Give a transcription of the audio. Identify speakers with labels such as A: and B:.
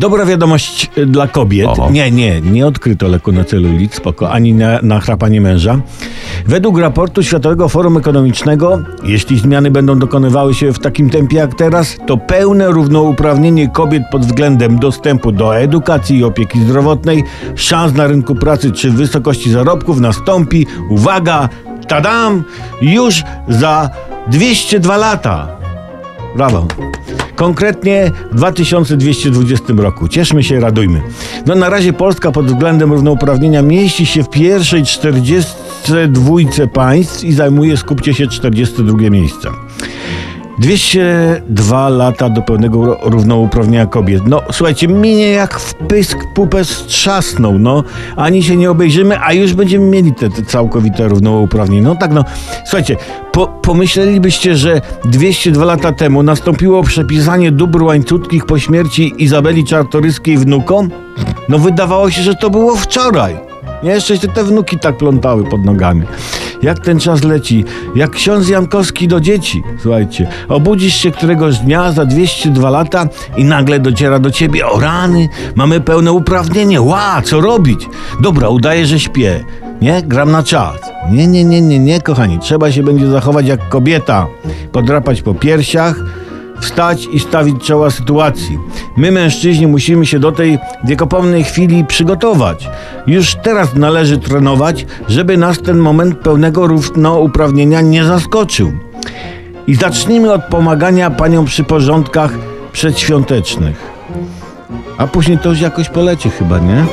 A: Dobra wiadomość y, dla kobiet.
B: Oho.
A: Nie, nie, nie odkryto leku na celulit, spoko, ani na, na chrapanie męża. Według raportu Światowego Forum Ekonomicznego, jeśli zmiany będą dokonywały się w takim tempie jak teraz, to pełne równouprawnienie kobiet pod względem dostępu do edukacji i opieki zdrowotnej, szans na rynku pracy czy wysokości zarobków nastąpi, uwaga, tadam, już za 202 lata. Brawo. Konkretnie w 2220 roku. Cieszmy się, radujmy. No na razie Polska pod względem równouprawnienia mieści się w pierwszej 42 państw i zajmuje, skupcie się, 42 miejsce. 202 lata do pełnego równouprawnienia kobiet. No słuchajcie, minie jak w pysk pupę strzasnął, no. Ani się nie obejrzymy, a już będziemy mieli te, te całkowite równouprawnienie. No tak, no. Słuchajcie, po, pomyślelibyście, że 202 lata temu nastąpiło przepisanie dóbr łańcutkich po śmierci Izabeli Czartoryskiej wnukom? No wydawało się, że to było wczoraj. Nie, jeszcze się te wnuki tak plątały pod nogami. Jak ten czas leci, jak ksiądz Jankowski do dzieci. Słuchajcie, obudzisz się któregoś dnia za 202 lata i nagle dociera do ciebie, o rany, mamy pełne uprawnienie, ła, co robić? Dobra, udaję, że śpię. Nie, gram na czas. Nie, nie, nie, nie, nie, kochani, trzeba się będzie zachować jak kobieta. Podrapać po piersiach, wstać i stawić czoła sytuacji. My, mężczyźni, musimy się do tej wiekopomnej chwili przygotować. Już teraz należy trenować, żeby nas ten moment pełnego równouprawnienia nie zaskoczył. I zacznijmy od pomagania paniom przy porządkach przedświątecznych. A później to już jakoś poleci chyba, nie?